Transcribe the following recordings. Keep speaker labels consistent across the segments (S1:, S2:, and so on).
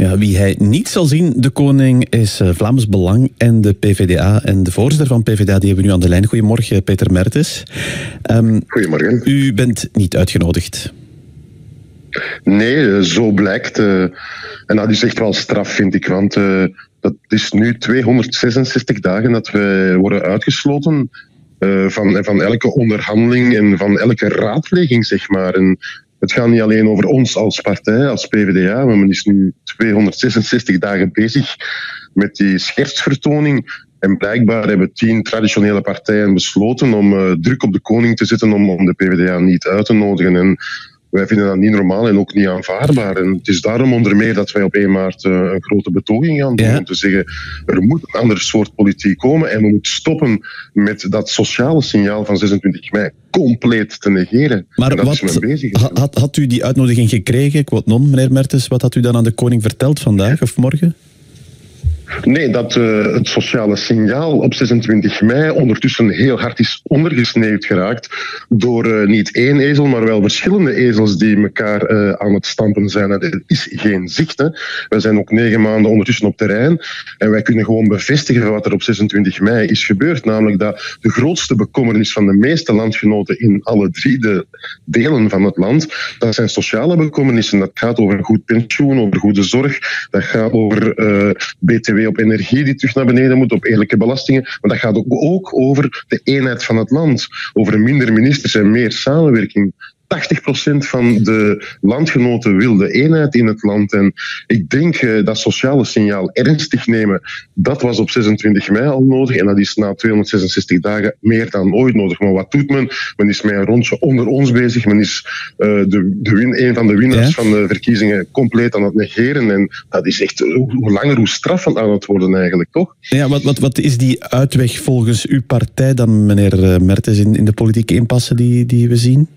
S1: Ja, wie hij niet zal zien, de koning, is uh, Vlaams Belang en de PVDA. En de voorzitter van PVDA die hebben we nu aan de lijn. Goedemorgen, Peter Mertes.
S2: Um, Goedemorgen.
S1: U bent niet uitgenodigd.
S2: Nee, zo blijkt. Uh, en dat is echt wel straf, vind ik. Want dat is nu 266 dagen dat we worden uitgesloten uh, van, van elke onderhandeling en van elke raadpleging, zeg maar. En het gaat niet alleen over ons als partij, als PvdA. Men is nu 266 dagen bezig met die schertsvertoning. En blijkbaar hebben tien traditionele partijen besloten om uh, druk op de koning te zetten om, om de PvdA niet uit te nodigen. En wij vinden dat niet normaal en ook niet aanvaardbaar. En het is daarom onder meer dat wij op 1 maart uh, een grote betoging gaan doen. Om te zeggen, er moet een ander soort politiek komen en we moeten stoppen met dat sociale signaal van 26 mei compleet te negeren.
S1: Maar wat, bezig had, had u die uitnodiging gekregen, quote non, meneer Mertens, wat had u dan aan de koning verteld vandaag of morgen?
S2: Nee, dat uh, het sociale signaal op 26 mei ondertussen heel hard is ondergesneeuwd geraakt door uh, niet één ezel, maar wel verschillende ezels die elkaar uh, aan het stampen zijn. Er is geen zicht. Wij zijn ook negen maanden ondertussen op terrein en wij kunnen gewoon bevestigen wat er op 26 mei is gebeurd. Namelijk dat de grootste bekommernis van de meeste landgenoten in alle drie de delen van het land, dat zijn sociale bekommernissen. Dat gaat over goed pensioen, over goede zorg, dat gaat over BTW op energie die terug naar beneden moet, op eerlijke belastingen. Maar dat gaat ook over de eenheid van het land, over minder ministers en meer samenwerking. 80% van de landgenoten wil de eenheid in het land. En ik denk uh, dat sociale signaal ernstig nemen, dat was op 26 mei al nodig. En dat is na 266 dagen meer dan ooit nodig. Maar wat doet men? Men is met een rondje onder ons bezig. Men is uh, de, de win, een van de winnaars van de verkiezingen compleet aan het negeren. En dat is echt hoe langer, hoe straffend aan het worden eigenlijk, toch?
S1: Ja, wat, wat, wat is die uitweg volgens uw partij dan, meneer eh, Mertens, in, in de politieke impasse die, die we zien?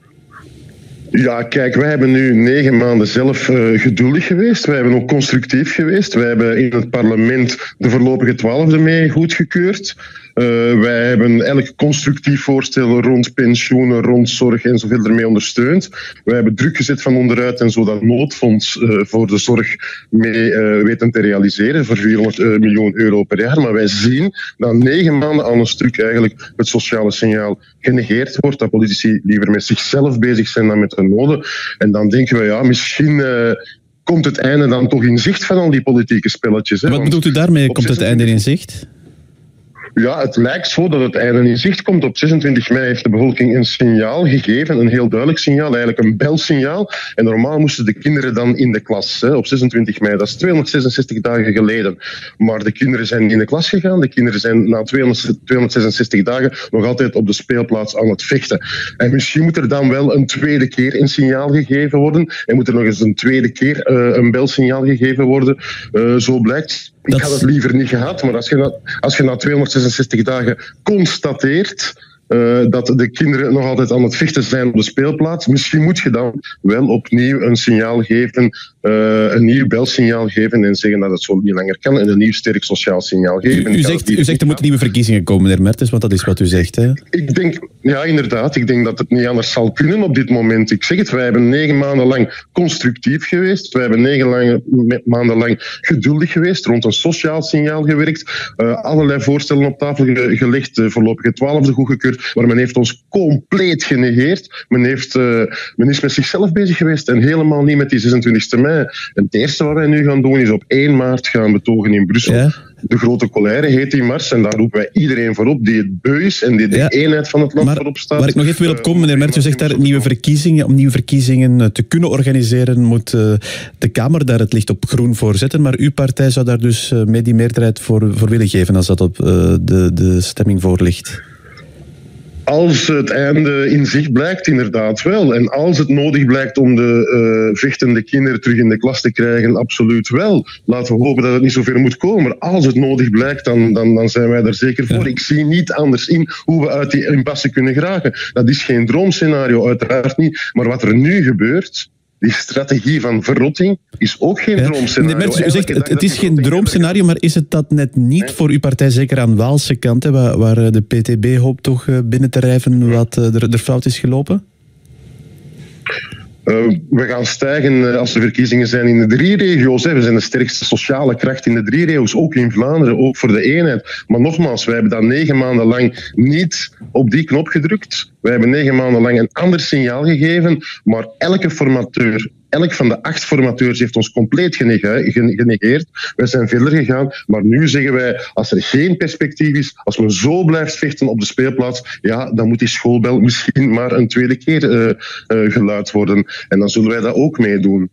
S2: Ja, kijk, wij hebben nu negen maanden zelf uh, geduldig geweest. Wij hebben ook constructief geweest. Wij hebben in het parlement de voorlopige twaalfde mee goedgekeurd. Uh, wij hebben elk constructief voorstel rond pensioenen, rond zorg en zoveel ermee ondersteund. Wij hebben druk gezet van onderuit en zo dat noodfonds uh, voor de zorg mee weten te realiseren voor 400 miljoen euro per jaar. Maar wij zien dat negen maanden aan een stuk eigenlijk het sociale signaal genegeerd wordt. Dat politici liever met zichzelf bezig zijn dan met noden. En dan denken we, ja, misschien komt het einde dan toch in zicht van al die politieke spelletjes. Hè?
S1: Wat bedoelt u daarmee, komt het einde in zicht?
S2: Ja, het lijkt zo dat het einde in zicht komt. Op 26 mei heeft de bevolking een signaal gegeven, een heel duidelijk signaal, eigenlijk een belsignaal. En normaal moesten de kinderen dan in de klas hè, op 26 mei. Dat is 266 dagen geleden. Maar de kinderen zijn in de klas gegaan. De kinderen zijn na 266 dagen nog altijd op de speelplaats aan het vechten. En misschien moet er dan wel een tweede keer een signaal gegeven worden. En moet er nog eens een tweede keer uh, een belsignaal gegeven worden. Uh, zo blijkt. Ik had het liever niet gehad, maar als je na, als je na 266 dagen constateert uh, dat de kinderen nog altijd aan het vechten zijn op de speelplaats. Misschien moet je dan wel opnieuw een signaal geven, uh, een nieuw belsignaal geven en zeggen dat het zo niet langer kan en een nieuw sterk sociaal signaal geven.
S1: U, u zegt, u zegt er moeten nieuwe verkiezingen komen, meneer Mertens, want dat is wat u zegt. Hè?
S2: Ik denk, ja inderdaad, ik denk dat het niet anders zal kunnen op dit moment. Ik zeg het, wij hebben negen maanden lang constructief geweest, wij hebben negen lange, maanden lang geduldig geweest, rond een sociaal signaal gewerkt, uh, allerlei voorstellen op tafel gelegd, voorlopige twaalfde goedgekeurd maar men heeft ons compleet genegeerd. Men, heeft, uh, men is met zichzelf bezig geweest en helemaal niet met die 26e mei. En het eerste wat wij nu gaan doen is op 1 maart gaan betogen in Brussel. Ja? De grote colère heet die mars en daar roepen wij iedereen voor op die het beu is en die de ja. eenheid van het land maar, voorop staat.
S1: Waar ik nog even wil op komen, meneer Mertje zegt daar nieuwe verkiezingen. Om nieuwe verkiezingen eh, te kunnen organiseren moet de Kamer daar het licht op groen voor zetten. Maar uw partij zou daar dus mee die meerderheid voor, voor willen geven als dat op de, de stemming voor ligt.
S2: Als het einde in zicht blijkt, inderdaad wel. En als het nodig blijkt om de uh, vechtende kinderen terug in de klas te krijgen, absoluut wel. Laten we hopen dat het niet zover moet komen. Maar als het nodig blijkt, dan, dan, dan zijn wij er zeker voor. Ja. Ik zie niet anders in hoe we uit die impasse kunnen geraken. Dat is geen droomscenario, uiteraard niet. Maar wat er nu gebeurt, die strategie van verrotting is ook geen ja. droomscenario.
S1: Nee, u zegt, het, het is geen droomscenario, maar is het dat net niet nee. voor uw partij, zeker aan Waalse kant, hè, waar, waar, de PTB hoopt toch binnen te rijven wat er, er fout is gelopen?
S2: We gaan stijgen als er verkiezingen zijn in de drie regio's. Hè. We zijn de sterkste sociale kracht in de drie regio's, ook in Vlaanderen, ook voor de eenheid. Maar nogmaals, wij hebben dan negen maanden lang niet op die knop gedrukt. Wij hebben negen maanden lang een ander signaal gegeven, maar elke formateur, elk van de acht formateurs heeft ons compleet genegeerd. Wij zijn verder gegaan, maar nu zeggen wij, als er geen perspectief is, als we zo blijven vechten op de speelplaats, ja, dan moet die schoolbel misschien maar een tweede keer uh, uh, geluid worden. En dan zullen wij dat ook meedoen.